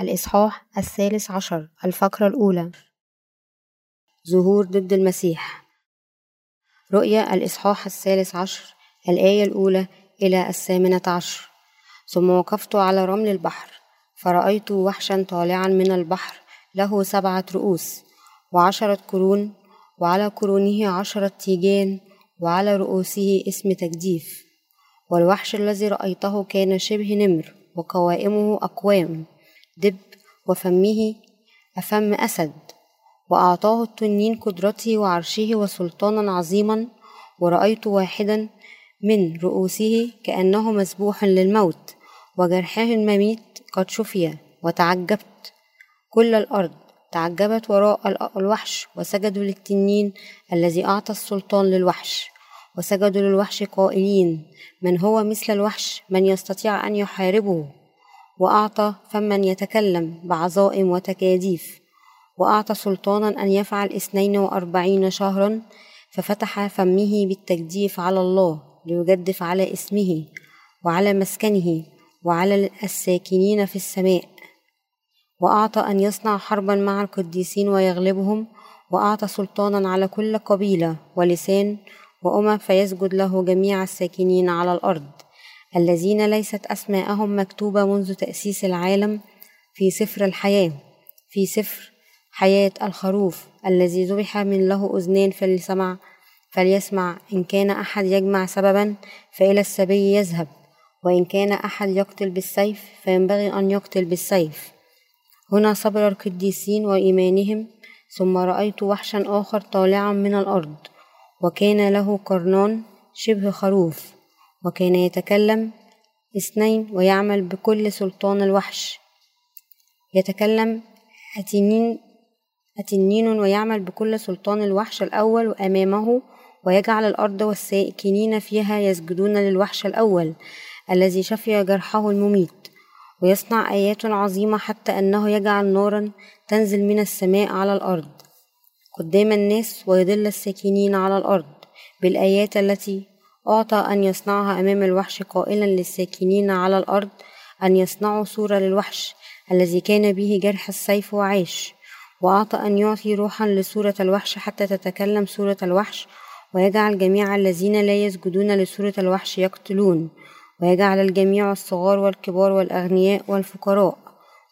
الإصحاح الثالث عشر الفقرة الأولى. ظهور ضد المسيح. رؤيا الإصحاح الثالث عشر الآية الأولى إلى الثامنة عشر. ثم وقفت على رمل البحر فرأيت وحشا طالعا من البحر له سبعة رؤوس وعشرة قرون وعلى قرونه عشرة تيجان وعلى رؤوسه اسم تجديف. والوحش الذي رأيته كان شبه نمر وقوائمه أقوام. دب وفمه أفم أسد وأعطاه التنين قدرته وعرشه وسلطانا عظيما ورأيت واحدا من رؤوسه كأنه مسبوح للموت وجرحه المميت قد شفي وتعجبت. كل الأرض تعجبت وراء الوحش وسجدوا للتنين الذي أعطى السلطان للوحش وسجدوا للوحش قائلين من هو مثل الوحش؟ من يستطيع أن يحاربه؟ وأعطى فمن يتكلم بعظائم وتكاديف وأعطى سلطانا أن يفعل اثنين وأربعين شهرا ففتح فمه بالتجديف على الله ليجدف على اسمه وعلى مسكنه وعلى الساكنين في السماء. وأعطى أن يصنع حربا مع القديسين ويغلبهم وأعطى سلطانا على كل قبيلة ولسان وأمم فيسجد له جميع الساكنين على الأرض. الذين ليست أسماءهم مكتوبة منذ تأسيس العالم في سفر الحياة في سفر حياة الخروف الذي ذبح من له أذنان فليسمع فليسمع. إن كان أحد يجمع سببا فإلى السبي يذهب وإن كان أحد يقتل بالسيف فينبغي أن يقتل بالسيف. هنا صبر القديسين وإيمانهم ثم رأيت وحشا آخر طالعا من الأرض وكان له قرنان شبه خروف. وكان يتكلم اثنين ويعمل بكل سلطان الوحش. يتكلم أتنين أتنين ويعمل بكل سلطان الوحش الأول أمامه ويجعل الأرض والساكنين فيها يسجدون للوحش الأول الذي شفي جرحه المميت. ويصنع آيات عظيمة حتى أنه يجعل نارا تنزل من السماء على الأرض. قدام الناس ويضل الساكنين على الأرض بالآيات التي أعطى أن يصنعها أمام الوحش قائلا للساكنين على الأرض أن يصنعوا صورة للوحش الذي كان به جرح السيف وعاش وأعطى أن يعطي روحا لصورة الوحش حتى تتكلم صورة الوحش ويجعل جميع الذين لا يسجدون لصورة الوحش يقتلون ويجعل الجميع الصغار والكبار والأغنياء والفقراء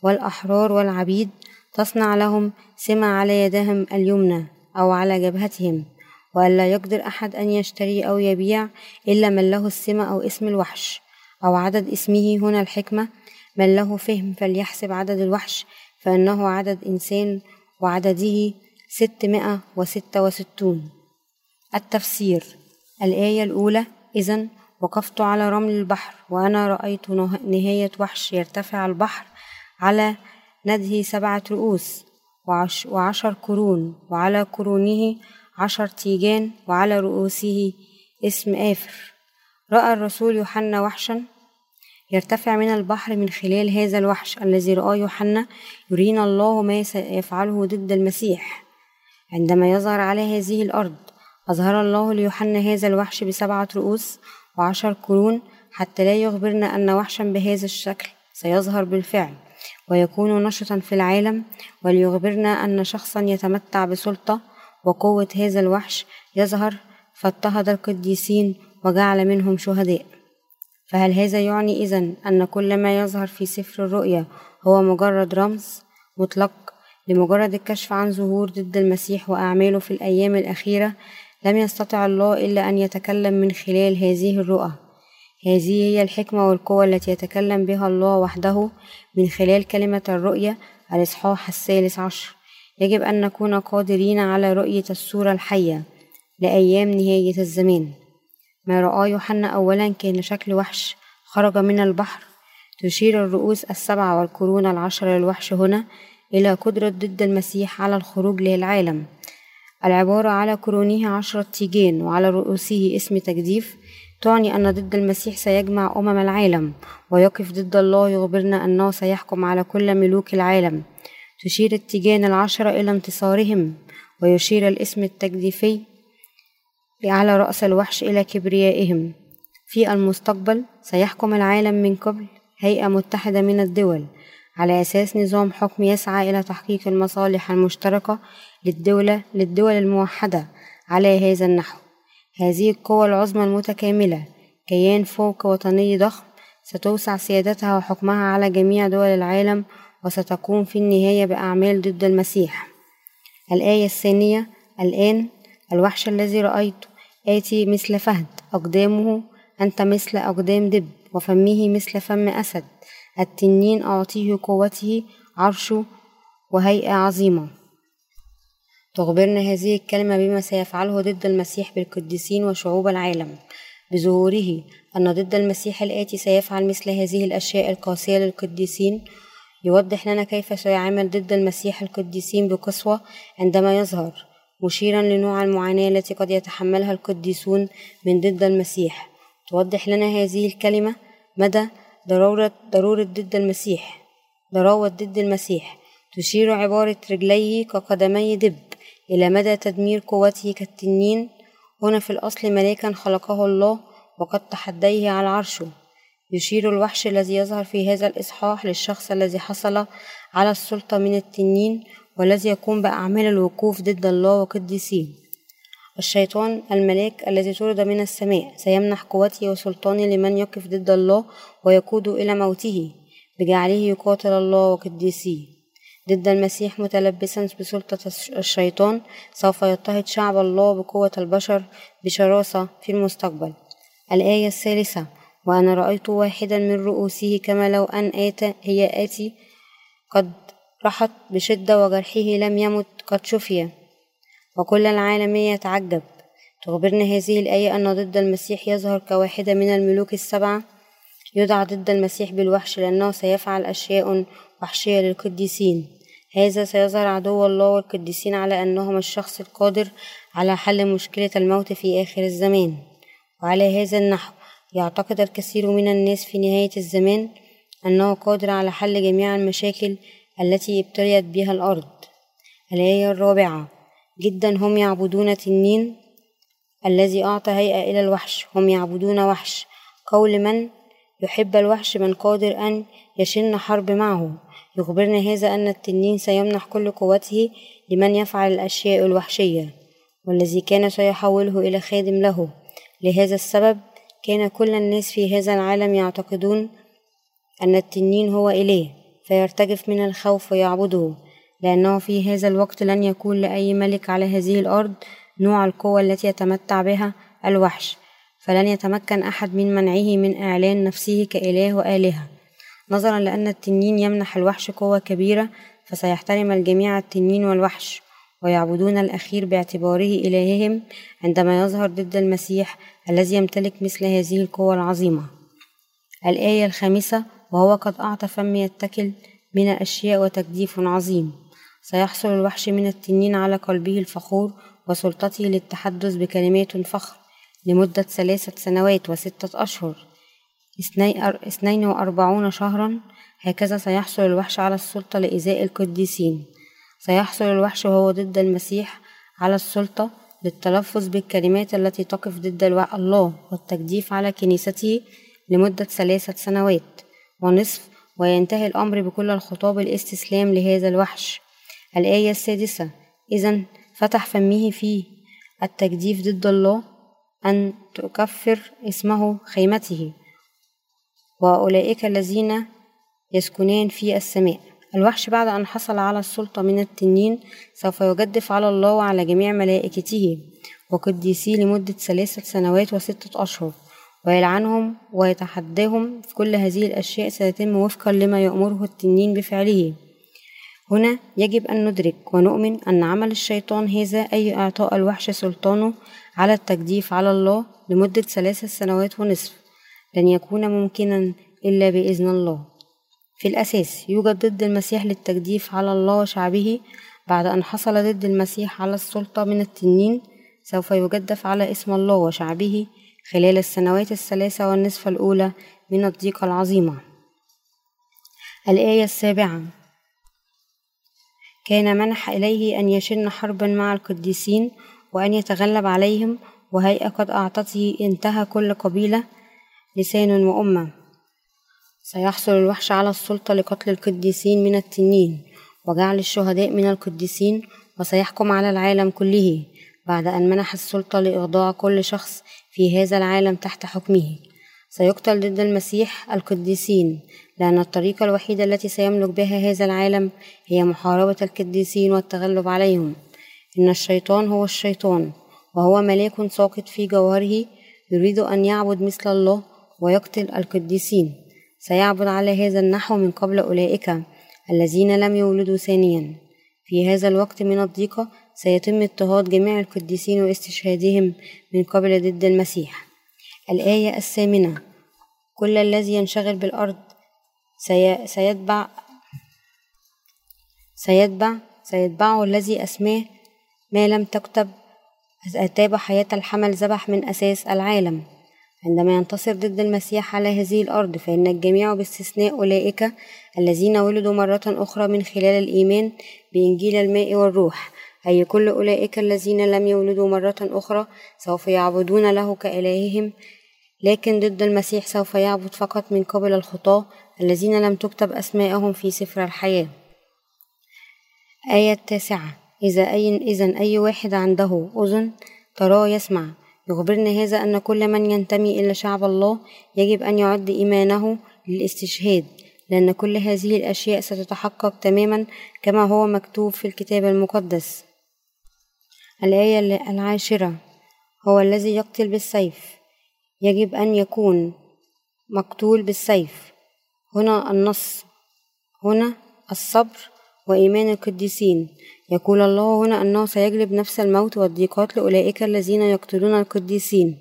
والأحرار والعبيد تصنع لهم سمة على يدهم اليمنى أو على جبهتهم. وألا يقدر أحد أن يشتري أو يبيع إلا من له السمة أو اسم الوحش أو عدد اسمه. هنا الحكمة من له فهم فليحسب عدد الوحش فإنه عدد إنسان وعدده ستمائة وستة وستون. التفسير الآية الأولى إذا وقفت على رمل البحر وأنا رأيت نهاية وحش يرتفع البحر على نده سبعة رؤوس وعش وعشر قرون وعلى قرونه عشر تيجان وعلى رؤوسه اسم آفر. رأى الرسول يوحنا وحشا يرتفع من البحر من خلال هذا الوحش الذي رآه يوحنا يرينا الله ما سيفعله ضد المسيح. عندما يظهر على هذه الأرض أظهر الله ليوحنا هذا الوحش بسبعة رؤوس وعشر قرون حتى لا يخبرنا أن وحشا بهذا الشكل. سيظهر بالفعل ويكون نشطا في العالم وليخبرنا أن شخصا يتمتع بسلطة وقوة هذا الوحش يظهر فاضطهد القديسين وجعل منهم شهداء. فهل هذا يعني إذن أن كل ما يظهر في سفر الرؤيا هو مجرد رمز مطلق لمجرد الكشف عن ظهور ضد المسيح وأعماله في الأيام الأخيرة؟ لم يستطع الله إلا أن يتكلم من خلال هذه الرؤى. هذه هي الحكمة والقوة التي يتكلم بها الله وحده من خلال كلمة الرؤية الإصحاح الثالث عشر. يجب أن نكون قادرين على رؤية الصورة الحية لأيام نهاية الزمان. ما رآه يوحنا أولا كان شكل وحش خرج من البحر. تشير الرؤوس السبعة والقرون العشرة للوحش هنا إلى قدرة ضد المسيح على الخروج للعالم العبارة على قرونه عشرة تيجان وعلى رؤوسه اسم تجديف تعني أن ضد المسيح سيجمع أمم العالم ويقف ضد الله يخبرنا أنه سيحكم على كل ملوك العالم. تشير التيجان العشرة إلى انتصارهم ويشير الاسم التجديفي على رأس الوحش إلى كبريائهم. في المستقبل سيحكم العالم من قبل هيئة متحدة من الدول على أساس نظام حكم يسعى إلى تحقيق المصالح المشتركة للدولة للدول الموحدة على هذا النحو. هذه القوى العظمى المتكاملة كيان فوق وطني ضخم ستوسع سيادتها وحكمها على جميع دول العالم وستقوم في النهاية بأعمال ضد المسيح. الآية الثانية الآن الوحش الذي رأيته آتي مثل فهد أقدامه أنت مثل أقدام دب وفمه مثل فم أسد. التنين أعطيه قوته عرشه وهيئة عظيمة. تخبرنا هذه الكلمة بما سيفعله ضد المسيح بالقديسين وشعوب العالم. بظهوره أن ضد المسيح الآتي سيفعل مثل هذه الأشياء القاسية للقديسين يوضح لنا كيف سيعامل ضد المسيح القديسين بقسوة عندما يظهر مشيرا لنوع المعاناة التي قد يتحملها القديسون من ضد المسيح. توضح لنا هذه الكلمة مدى ضرورة ضرورة ضد المسيح. ضراوة ضد المسيح. تشير عبارة رجليه كقدمي دب إلى مدى تدمير قوته كالتنين. هنا في الأصل ملاكا خلقه الله وقد تحديه على عرشه. يشير الوحش الذي يظهر في هذا الإصحاح للشخص الذي حصل على السلطة من التنين والذي يقوم بأعمال الوقوف ضد الله وقديسيه الشيطان الملاك الذي طرد من السماء سيمنح قوته وسلطانه لمن يقف ضد الله ويقود إلى موته بجعله يقاتل الله وقديسيه ضد المسيح متلبسا بسلطة الشيطان سوف يضطهد شعب الله بقوة البشر بشراسة في المستقبل. الآية الثالثة وأنا رأيت واحدا من رؤوسه كما لو أن آت هي آتي قد رحت بشدة وجرحه لم يمت قد شفي. وكل العالم يتعجب. تخبرنا هذه الآية أن ضد المسيح يظهر كواحدة من الملوك السبعة. يدعى ضد المسيح بالوحش لأنه سيفعل أشياء وحشية للقديسين. هذا سيظهر عدو الله والقديسين على أنهم الشخص القادر على حل مشكلة الموت في آخر الزمان. وعلى هذا النحو يعتقد الكثير من الناس في نهاية الزمان أنه قادر على حل جميع المشاكل التي ابتليت بها الأرض. الآية الرابعة جدا هم يعبدون تنين الذي أعطى هيئة إلى الوحش. هم يعبدون وحش. قول من يحب الوحش من قادر أن يشن حرب معه. يخبرنا هذا أن التنين سيمنح كل قوته لمن يفعل الأشياء الوحشية والذي كان سيحوله إلى خادم له. لهذا السبب كان كل الناس في هذا العالم يعتقدون أن التنين هو إله فيرتجف من الخوف ويعبده. لأنه في هذا الوقت لن يكون لأي ملك على هذه الأرض نوع القوة التي يتمتع بها الوحش. فلن يتمكن أحد من منعه من إعلان نفسه كإله وآلهة. نظرا لأن التنين يمنح الوحش قوة كبيرة فسيحترم الجميع التنين والوحش ويعبدون الأخير باعتباره إلههم عندما يظهر ضد المسيح الذي يمتلك مثل هذه القوة العظيمة. الآية الخامسة وهو قد أعطى فم يتكل من الأشياء وتجديف عظيم. سيحصل الوحش من التنين على قلبه الفخور وسلطته للتحدث بكلمات فخر لمدة ثلاثة سنوات وستة أشهر. اثنين وأربعون شهرا هكذا سيحصل الوحش على السلطة لإزاء القديسين. سيحصل الوحش وهو ضد المسيح على السلطة للتلفظ بالكلمات التي تقف ضد الله والتجديف على كنيسته لمدة ثلاثة سنوات ونصف وينتهي الأمر بكل الخطاب الاستسلام لهذا الوحش. الآية السادسة إذا فتح فمه في التجديف ضد الله أن تكفر اسمه خيمته. وأولئك الذين يسكنان في السماء. الوحش بعد أن حصل على السلطة من التنين سوف يجدف على الله وعلى جميع ملائكته وقديسيه لمدة ثلاثة سنوات وستة أشهر ويلعنهم ويتحداهم في كل هذه الأشياء سيتم وفقا لما يأمره التنين بفعله. هنا يجب أن ندرك ونؤمن أن عمل الشيطان هذا أي إعطاء الوحش سلطانه على التجديف على الله لمدة ثلاث سنوات ونصف لن يكون ممكنا إلا بإذن الله. في الأساس يوجد ضد المسيح للتجديف على الله وشعبه بعد أن حصل ضد المسيح على السلطة من التنين سوف يجدف على اسم الله وشعبه خلال السنوات الثلاثة والنصف الأولى من الضيقة العظيمة. الآية السابعة كان منح إليه أن يشن حربا مع القديسين وأن يتغلب عليهم وهيئة قد أعطته انتهى كل قبيلة لسان وأمة. سيحصل الوحش على السلطة لقتل القديسين من التنين وجعل الشهداء من القديسين وسيحكم على العالم كله بعد أن منح السلطة لإخضاع كل شخص في هذا العالم تحت حكمه. سيقتل ضد المسيح القديسين لأن الطريقة الوحيدة التي سيملك بها هذا العالم هي محاربة القديسين والتغلب عليهم. إن الشيطان هو الشيطان وهو ملاك ساقط في جوهره يريد أن يعبد مثل الله ويقتل القديسين. سيعبد على هذا النحو من قبل أولئك الذين لم يولدوا ثانيا. في هذا الوقت من الضيقة سيتم اضطهاد جميع القديسين واستشهادهم من قبل ضد المسيح. الآية الثامنة كل الذي ينشغل بالأرض سي... سيتبع سيتبع سيتبعه الذي أسماه ما لم تكتب أتاب حياة الحمل ذبح من أساس العالم. عندما ينتصر ضد المسيح على هذه الأرض فإن الجميع باستثناء أولئك الذين ولدوا مرة أخرى من خلال الإيمان بإنجيل الماء والروح. أي كل أولئك الذين لم يولدوا مرة أخرى سوف يعبدون له كإلههم لكن ضد المسيح سوف يعبد فقط من قبل الخطاة الذين لم تكتب أسماءهم في سفر الحياة. آية التاسعة إذا أي إذا أي واحد عنده أذن تراه يسمع. يخبرنا هذا أن كل من ينتمي إلى شعب الله يجب أن يعد إيمانه للاستشهاد لأن كل هذه الأشياء ستتحقق تماما كما هو مكتوب في الكتاب المقدس. الآية العاشرة هو الذي يقتل بالسيف يجب أن يكون مقتول بالسيف. هنا النص هنا الصبر وإيمان القديسين. يقول الله هنا أنه سيجلب نفس الموت والضيقات لأولئك الذين يقتلون القديسين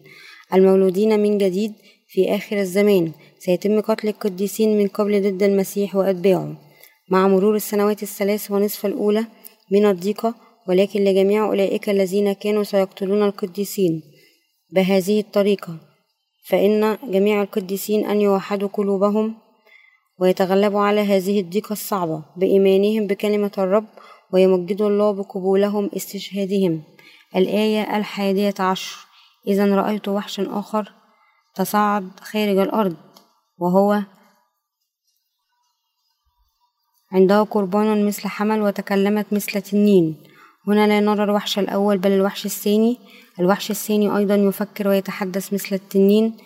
المولودين من جديد في آخر الزمان. سيتم قتل القديسين من قبل ضد المسيح وأتباعه مع مرور السنوات الثلاث ونصف الأولى من الضيقة ولكن لجميع أولئك الذين كانوا سيقتلون القديسين بهذه الطريقة. فإن جميع القديسين أن يوحدوا قلوبهم ويتغلبوا على هذه الضيقة الصعبة بإيمانهم بكلمة الرب ويمجدوا الله بقبولهم استشهادهم. الآية الحادية عشر. إذا رأيت وحشا آخر تصعد خارج الأرض وهو عنده قربان مثل حمل وتكلمت مثل تنين. هنا لا نرى الوحش الأول بل الوحش الثاني. الوحش الثاني أيضا يفكر ويتحدث مثل التنين.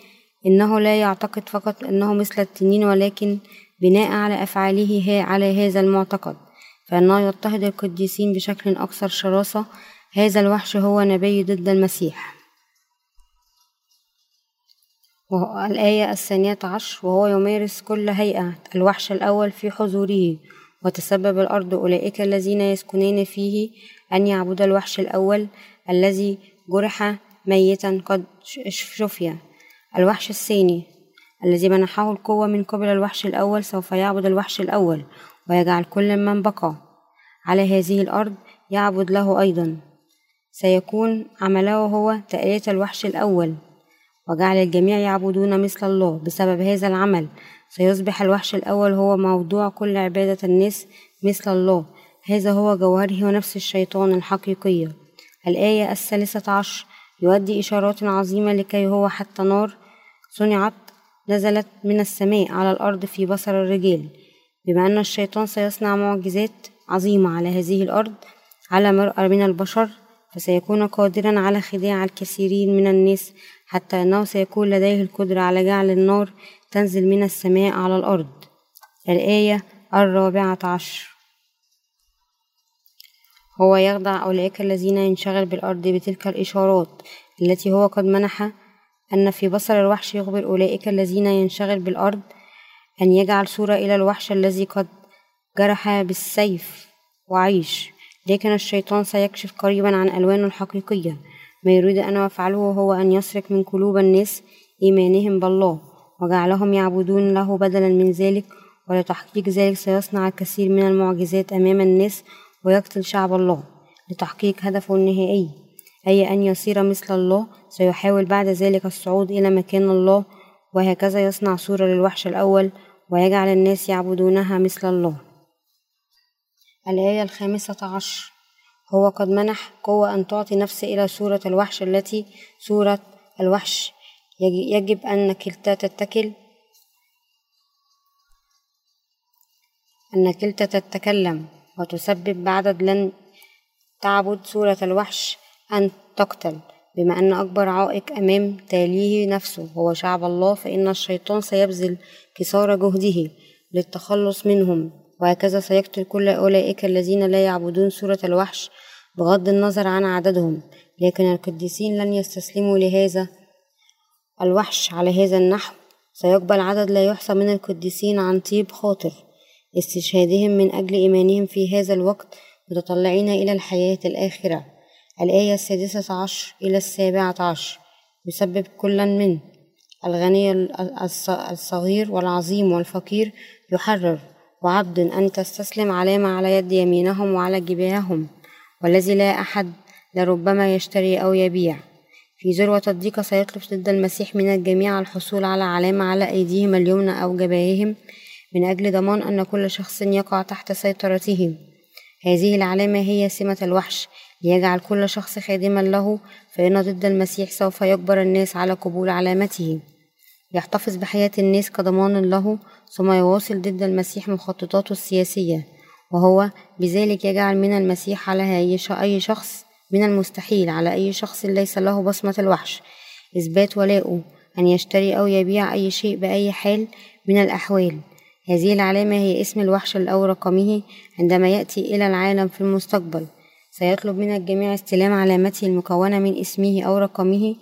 إنه لا يعتقد فقط أنه مثل التنين ولكن بناء على أفعاله على هذا المعتقد. فإنه يضطهد القديسين بشكل أكثر شراسة هذا الوحش هو نبي ضد المسيح. الآية الثانية عشر وهو يمارس كل هيئة الوحش الأول في حضوره وتسبب الأرض أولئك الذين يسكنون فيه أن يعبد الوحش الأول الذي جرح ميتا قد شفي. الوحش الثاني الذي منحه القوة من قبل الوحش الأول سوف يعبد الوحش الأول. ويجعل كل من بقى على هذه الأرض يعبد له أيضا. سيكون عمله هو تألية الوحش الأول وجعل الجميع يعبدون مثل الله. بسبب هذا العمل سيصبح الوحش الأول هو موضوع كل عبادة الناس مثل الله. هذا هو جوهره ونفس الشيطان الحقيقية. الآية الثالثة عشر يؤدي إشارات عظيمة لكي هو حتى نار صنعت نزلت من السماء على الأرض في بصر الرجال. بما أن الشيطان سيصنع معجزات عظيمة على هذه الأرض على مرأة من البشر فسيكون قادرا على خداع الكثيرين من الناس حتى أنه سيكون لديه القدرة على جعل النار تنزل من السماء على الأرض. الآية الرابعة عشر. هو يخدع أولئك الذين ينشغل بالأرض بتلك الإشارات التي هو قد منح أن في بصر الوحش يخبر أولئك الذين ينشغل بالأرض أن يجعل صورة إلى الوحش الذي قد جرح بالسيف وعيش لكن الشيطان سيكشف قريبا عن ألوانه الحقيقية. ما يريد أن يفعله هو أن يسرق من قلوب الناس إيمانهم بالله وجعلهم يعبدون له بدلا من ذلك ولتحقيق ذلك سيصنع الكثير من المعجزات أمام الناس ويقتل شعب الله. لتحقيق هدفه النهائي أي أن يصير مثل الله سيحاول بعد ذلك الصعود إلى مكان الله وهكذا يصنع صورة للوحش الأول ويجعل الناس يعبدونها مثل الله. الآية الخامسة عشر. هو قد منح قوة أن تعطي نفس إلى صورة الوحش التي صورة الوحش. يجب أن كلتا تتكل أن كلتا تتكلم وتسبب بعدد لن تعبد صورة الوحش أن تقتل. بما أن أكبر عائق أمام تاليه نفسه هو شعب الله فإن الشيطان سيبذل كسار جهده للتخلص منهم وهكذا سيقتل كل أولئك الذين لا يعبدون صورة الوحش بغض النظر عن عددهم. لكن القديسين لن يستسلموا لهذا الوحش على هذا النحو. سيقبل عدد لا يحصى من القديسين عن طيب خاطر استشهادهم من أجل إيمانهم في هذا الوقت متطلعين إلى الحياة الآخرة. الآية السادسة عشر إلى السابعة عشر يسبب كلا من الغني الصغير والعظيم والفقير يحرر وعبد أن تستسلم علامة على يد يمينهم وعلى جباههم والذي لا أحد لربما يشتري أو يبيع. في ذروة الضيقة سيطلب ضد المسيح من الجميع الحصول على علامة على أيديهم اليمنى أو جباههم من أجل ضمان أن كل شخص يقع تحت سيطرته هذه العلامة هي سمة الوحش ليجعل كل شخص خادما له فإن ضد المسيح سوف يجبر الناس على قبول علامته. يحتفظ بحياة الناس كضمان له ثم يواصل ضد المسيح مخططاته السياسية. وهو بذلك يجعل من المسيح على أي شخص من المستحيل على أي شخص ليس له بصمة الوحش. إثبات ولاؤه أن يشتري أو يبيع أي شيء بأي حال من الأحوال. هذه العلامة هي اسم الوحش أو رقمه عندما يأتي إلى العالم في المستقبل. سيطلب من الجميع استلام علامته المكونة من اسمه أو رقمه.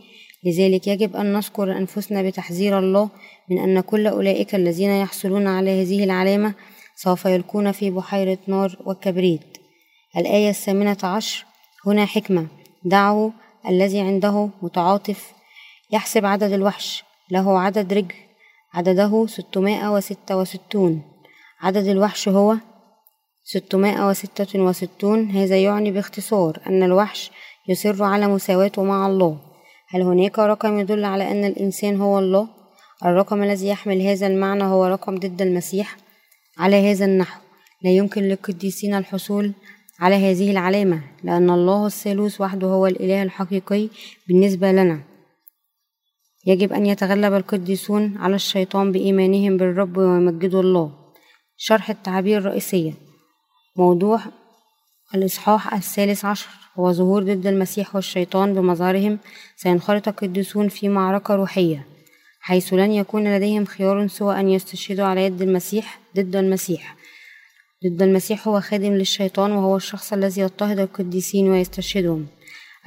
لذلك يجب أن نذكر أنفسنا بتحذير الله من أن كل أولئك الذين يحصلون على هذه العلامة سوف يلقون في بحيرة نار وكبريت. الآية الثامنة عشر هنا حكمة دعه الذي عنده متعاطف يحسب عدد الوحش له عدد رجل عدده ستمائة وستة وستون. عدد الوحش هو ستمائة وستة وستون هذا يعني باختصار أن الوحش يصر على مساواته مع الله. هل هناك رقم يدل على أن الإنسان هو الله؟ الرقم الذي يحمل هذا المعنى هو رقم ضد المسيح. على هذا النحو لا يمكن للقديسين الحصول على هذه العلامة لأن الله الثالوث وحده هو الإله الحقيقي بالنسبة لنا. يجب أن يتغلب القديسون على الشيطان بإيمانهم بالرب ويمجدوا الله. شرح التعابير الرئيسية. موضوع الإصحاح الثالث عشر. هو ظهور ضد المسيح والشيطان بمظهرهم سينخرط القديسون في معركة روحية حيث لن يكون لديهم خيار سوى أن يستشهدوا على يد المسيح ضد المسيح. ضد المسيح هو خادم للشيطان وهو الشخص الذي يضطهد القديسين ويستشهدهم.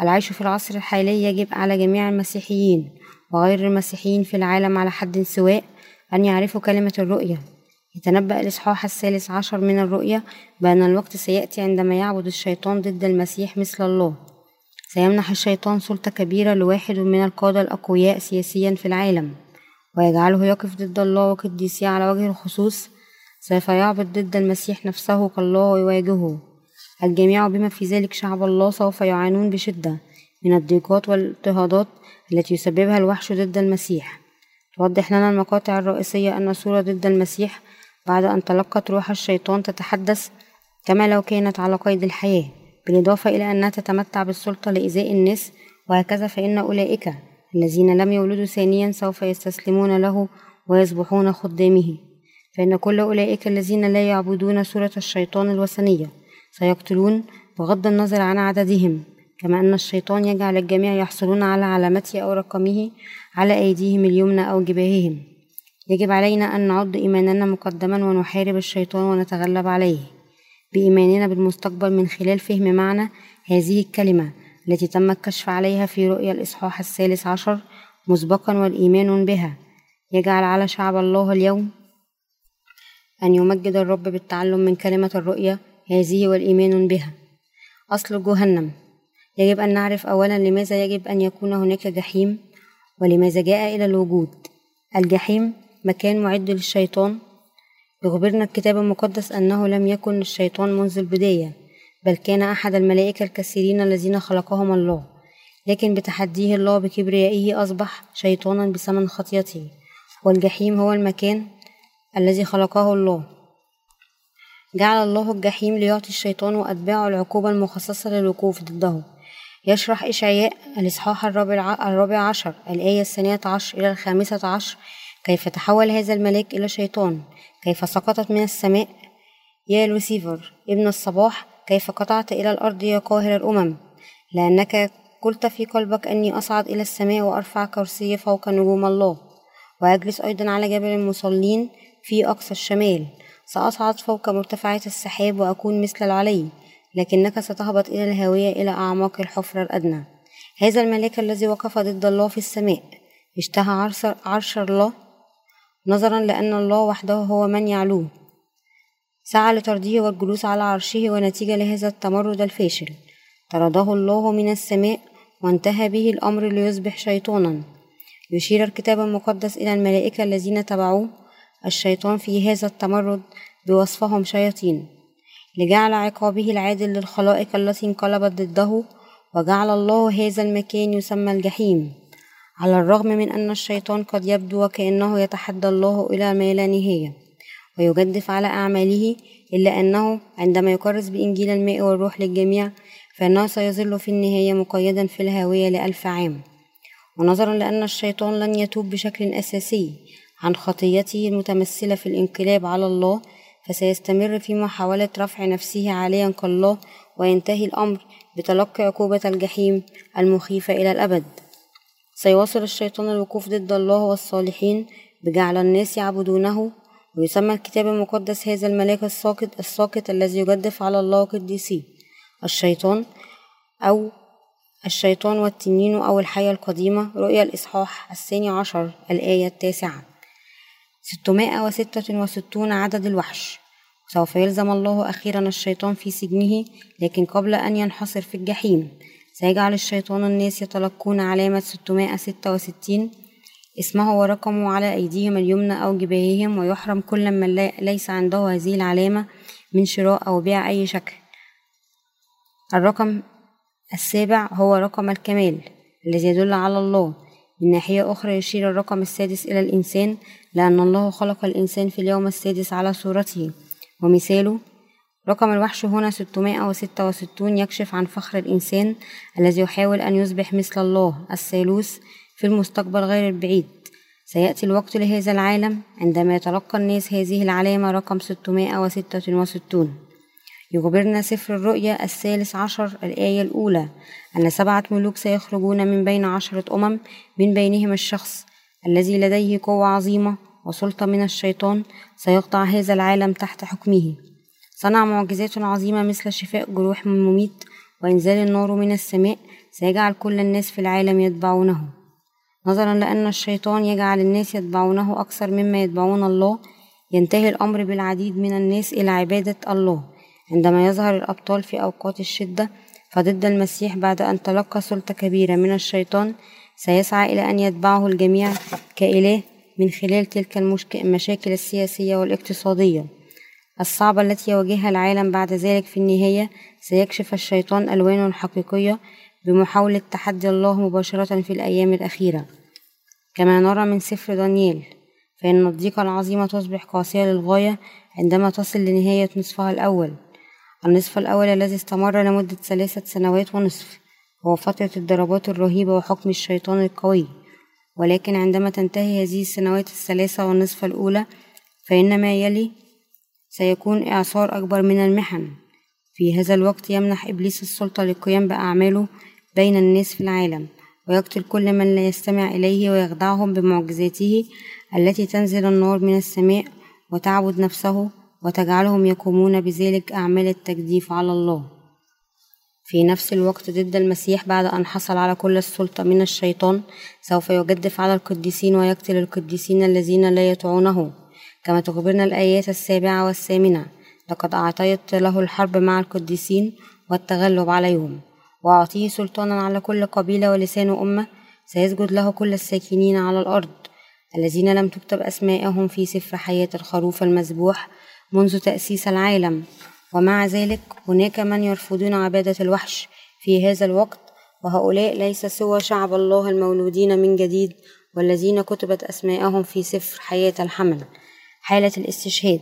العيش في العصر الحالي يجب على جميع المسيحيين وغير المسيحيين في العالم على حد سواء أن يعرفوا كلمة الرؤية. يتنبأ الإصحاح الثالث عشر من الرؤية بأن الوقت سيأتي عندما يعبد الشيطان ضد المسيح مثل الله. سيمنح الشيطان سلطة كبيرة لواحد من القادة الأقوياء سياسيا في العالم ويجعله يقف ضد الله وقديسيه على وجه الخصوص. سوف يعبد ضد المسيح نفسه كالله ويواجهه الجميع بما في ذلك شعب الله سوف يعانون بشدة من الضيقات والاضطهادات التي يسببها الوحش ضد المسيح. توضح لنا المقاطع الرئيسية أن الصورة ضد المسيح بعد أن تلقت روح الشيطان تتحدث كما لو كانت على قيد الحياة بالإضافة إلى أنها تتمتع بالسلطة لإيذاء الناس وهكذا فإن أولئك الذين لم يولدوا ثانيا سوف يستسلمون له ويصبحون خدامه. فإن كل أولئك الذين لا يعبدون صورة الشيطان الوثنية سيقتلون بغض النظر عن عددهم كما أن الشيطان يجعل الجميع يحصلون على علامته أو رقمه على أيديهم اليمنى أو جباههم. يجب علينا أن نعد إيماننا مقدما ونحارب الشيطان ونتغلب عليه. بإيماننا بالمستقبل من خلال فهم معنى هذه الكلمة التي تم الكشف عليها في رؤيا الإصحاح الثالث عشر مسبقا والإيمان بها. يجعل على شعب الله اليوم أن يمجد الرب بالتعلم من كلمة الرؤيا هذه والإيمان بها. أصل جهنم. يجب أن نعرف أولا لماذا يجب أن يكون هناك جحيم ولماذا جاء إلى الوجود. الجحيم مكان معد للشيطان. يخبرنا الكتاب المقدس أنه لم يكن الشيطان منذ البداية بل كان أحد الملائكة الكثيرين الذين خلقهم الله. لكن بتحديه الله بكبريائه أصبح شيطانا بثمن خطيته والجحيم هو المكان الذي خلقه الله. جعل الله الجحيم ليعطي الشيطان وأتباعه العقوبة المخصصة للوقوف ضده. يشرح إشعياء الإصحاح الرابع, الرابع عشر الآية الثانية عشر إلى الخامسة عشر كيف تحول هذا الملاك إلى شيطان؟ كيف سقطت من السماء؟ يا لوسيفر ابن الصباح كيف قطعت إلى الأرض يا قاهر الأمم؟ لأنك قلت في قلبك أني أصعد إلى السماء وأرفع كرسي فوق نجوم الله. وأجلس أيضا على جبل المصلين في أقصى الشمال. سأصعد فوق مرتفعات السحاب وأكون مثل العلي لكنك ستهبط إلى الهاوية إلى أعماق الحفرة الأدنى. هذا الملاك الذي وقف ضد الله في السماء. اشتهى عرش, الله نظرا لأن الله وحده هو من يعلوه. سعى لطرده والجلوس على عرشه ونتيجة لهذا التمرد الفاشل. طرده الله من السماء وانتهى به الأمر ليصبح شيطانا. يشير الكتاب المقدس إلى الملائكة الذين تبعوه. الشيطان في هذا التمرد بوصفهم شياطين. لجعل عقابه العادل للخلائق التي انقلبت ضده وجعل الله هذا المكان يسمى الجحيم. على الرغم من أن الشيطان قد يبدو وكأنه يتحدى الله إلى ما لا نهاية ويجدف على أعماله إلا أنه عندما يكرس بإنجيل الماء والروح للجميع فإنه سيظل في النهاية مقيدا في الهاوية لألف عام. ونظرا لأن الشيطان لن يتوب بشكل أساسي عن خطيته المتمثلة في الانقلاب على الله فسيستمر في محاولة رفع نفسه عاليا كالله وينتهي الأمر بتلقي عقوبة الجحيم المخيفة إلى الأبد. سيواصل الشيطان الوقوف ضد الله والصالحين بجعل الناس يعبدونه ويسمى الكتاب المقدس هذا الملاك الساقط الساقط الذي يجدف على الله قديسيه الشيطان أو الشيطان والتنين أو الحية القديمة. رؤيا الإصحاح الثاني عشر الآية التاسعة. ستمائة وستة وستون عدد الوحش. سوف يلزم الله أخيرا الشيطان في سجنه لكن قبل أن ينحصر في الجحيم. سيجعل الشيطان الناس يتلقون علامة ستمائة ستة وستين. اسمه ورقمه على أيديهم اليمنى أو جباههم ويحرم كل من ليس عنده هذه العلامة من شراء أو بيع أي شكل. الرقم السابع هو رقم الكمال الذي يدل على الله. من ناحية أخرى يشير الرقم السادس إلى الإنسان لأن الله خلق الإنسان في اليوم السادس على صورته. ومثاله رقم الوحش هنا 666 يكشف عن فخر الإنسان الذي يحاول أن يصبح مثل الله الثالوث في المستقبل غير البعيد. سيأتي الوقت لهذا العالم عندما يتلقى الناس هذه العلامة رقم 666 يخبرنا سفر الرؤيا الثالث عشر الآية الأولى أن سبعة ملوك سيخرجون من بين عشرة أمم من بينهم الشخص الذي لديه قوة عظيمة وسلطة من الشيطان سيخضع هذا العالم تحت حكمه. صنع معجزات عظيمة مثل شفاء جروح مميت وإنزال النار من السماء سيجعل كل الناس في العالم يتبعونه. نظرا لأن الشيطان يجعل الناس يتبعونه أكثر مما يتبعون الله ينتهي الأمر بالعديد من الناس إلى عبادة الله. عندما يظهر الأبطال في أوقات الشدة فضد المسيح بعد أن تلقى سلطة كبيرة من الشيطان سيسعى إلى أن يتبعه الجميع كإله من خلال تلك المشاكل السياسية والاقتصادية. الصعبة التي يواجهها العالم بعد ذلك في النهاية سيكشف الشيطان ألوانه الحقيقية بمحاولة تحدي الله مباشرة في الأيام الأخيرة. كما نرى من سفر دانيال فإن الضيقة العظيمة تصبح قاسية للغاية عندما تصل لنهاية نصفها الأول. النصف الأول الذي استمر لمدة ثلاثة سنوات ونصف هو فترة الضربات الرهيبة وحكم الشيطان القوي. ولكن عندما تنتهي هذه السنوات الثلاثة والنصف الأولى فإن ما يلي سيكون إعصار أكبر من المحن. في هذا الوقت يمنح إبليس السلطة للقيام بأعماله بين الناس في العالم ويقتل كل من لا يستمع إليه ويخدعهم بمعجزاته التي تنزل النار من السماء وتعبد نفسه وتجعلهم يقومون بذلك أعمال التجديف على الله. في نفس الوقت ضد المسيح بعد أن حصل على كل السلطة من الشيطان سوف يجدف على القديسين ويقتل القديسين الذين لا يطيعونه كما تخبرنا الآيات السابعة والثامنة. لقد أعطيت له الحرب مع القديسين والتغلب عليهم وأعطيه سلطانا على كل قبيلة ولسان أمة. سيسجد له كل الساكنين على الأرض. الذين لم تكتب أسماءهم في سفر حياة الخروف المذبوح منذ تأسيس العالم. ومع ذلك هناك من يرفضون عبادة الوحش في هذا الوقت. وهؤلاء ليس سوى شعب الله المولودين من جديد. والذين كتبت أسماءهم في سفر حياة الحمل. حالة الاستشهاد.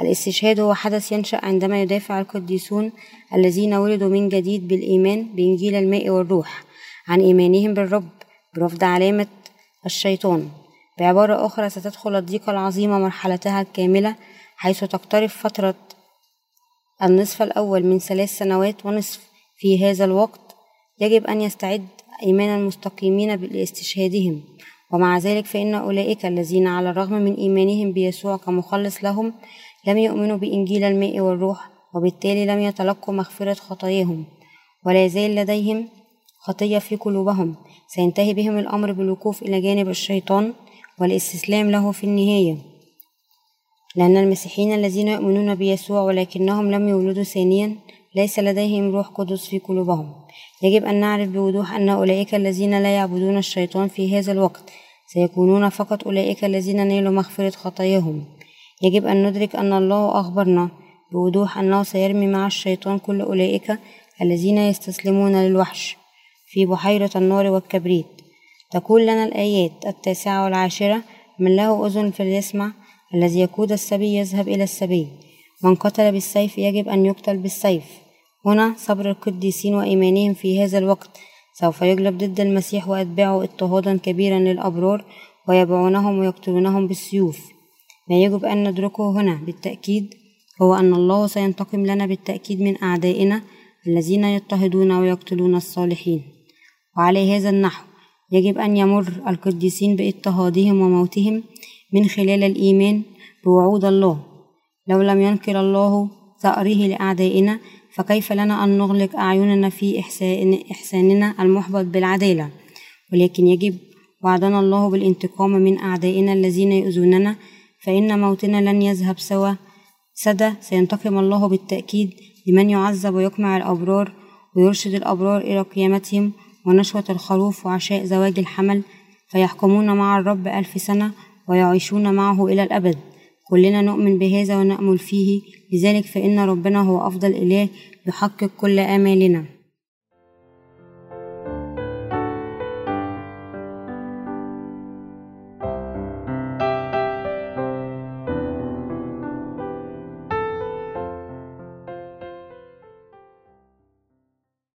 الاستشهاد هو حدث ينشأ عندما يدافع القديسون الذين ولدوا من جديد بالإيمان بإنجيل الماء والروح عن إيمانهم بالرب برفض علامة الشيطان. بعبارة أخرى ستدخل الضيقة العظيمة مرحلتها الكاملة حيث تقترب فترة النصف الأول من ثلاث سنوات ونصف في هذا الوقت. يجب أن يستعد إيمان المستقيمين لاستشهادهم. ومع ذلك فإن أولئك الذين على الرغم من إيمانهم بيسوع كمخلص لهم لم يؤمنوا بإنجيل الماء والروح وبالتالي لم يتلقوا مغفرة خطاياهم ولا يزال لديهم خطية في قلوبهم. سينتهي بهم الأمر بالوقوف إلى جانب الشيطان والاستسلام له في النهاية. لأن المسيحيين الذين يؤمنون بيسوع ولكنهم لم يولدوا ثانيا ليس لديهم روح قدس في قلوبهم. يجب أن نعرف بوضوح أن أولئك الذين لا يعبدون الشيطان في هذا الوقت سيكونون فقط أولئك الذين نالوا مغفرة خطاياهم. يجب أن ندرك أن الله أخبرنا بوضوح أنه سيرمي مع الشيطان كل أولئك الذين يستسلمون للوحش. في بحيرة النار والكبريت تقول لنا الآيات التاسعة والعاشرة من له أذن فليسمع الذي يقود السبي يذهب إلى السبي. من قتل بالسيف يجب أن يقتل بالسيف. هنا صبر القديسين وإيمانهم في هذا الوقت. سوف يجلب ضد المسيح وأتباعه اضطهادا كبيرا للأبرار ويبعونهم ويقتلونهم بالسيوف. ما يجب أن ندركه هنا بالتأكيد هو أن الله سينتقم لنا بالتأكيد من أعدائنا الذين يضطهدون ويقتلون الصالحين. وعلى هذا النحو يجب أن يمر القديسين باضطهادهم وموتهم من خلال الإيمان بوعود الله. لو لم ينكر الله ثأره لأعدائنا فكيف لنا أن نغلق أعيننا في إحسان إحساننا المحبط بالعدالة؟ ولكن يجب وعدنا الله بالانتقام من أعدائنا الذين يؤذوننا فإن موتنا لن يذهب سوى سدى. سينتقم الله بالتأكيد لمن يعذب ويقمع الأبرار ويرشد الأبرار إلى قيامتهم ونشوة الخروف وعشاء زواج الحمل فيحكمون مع الرب ألف سنة ويعيشون معه إلى الأبد. كلنا نؤمن بهذا ونأمل فيه. لذلك فإن ربنا هو أفضل إله يحقق كل آمالنا.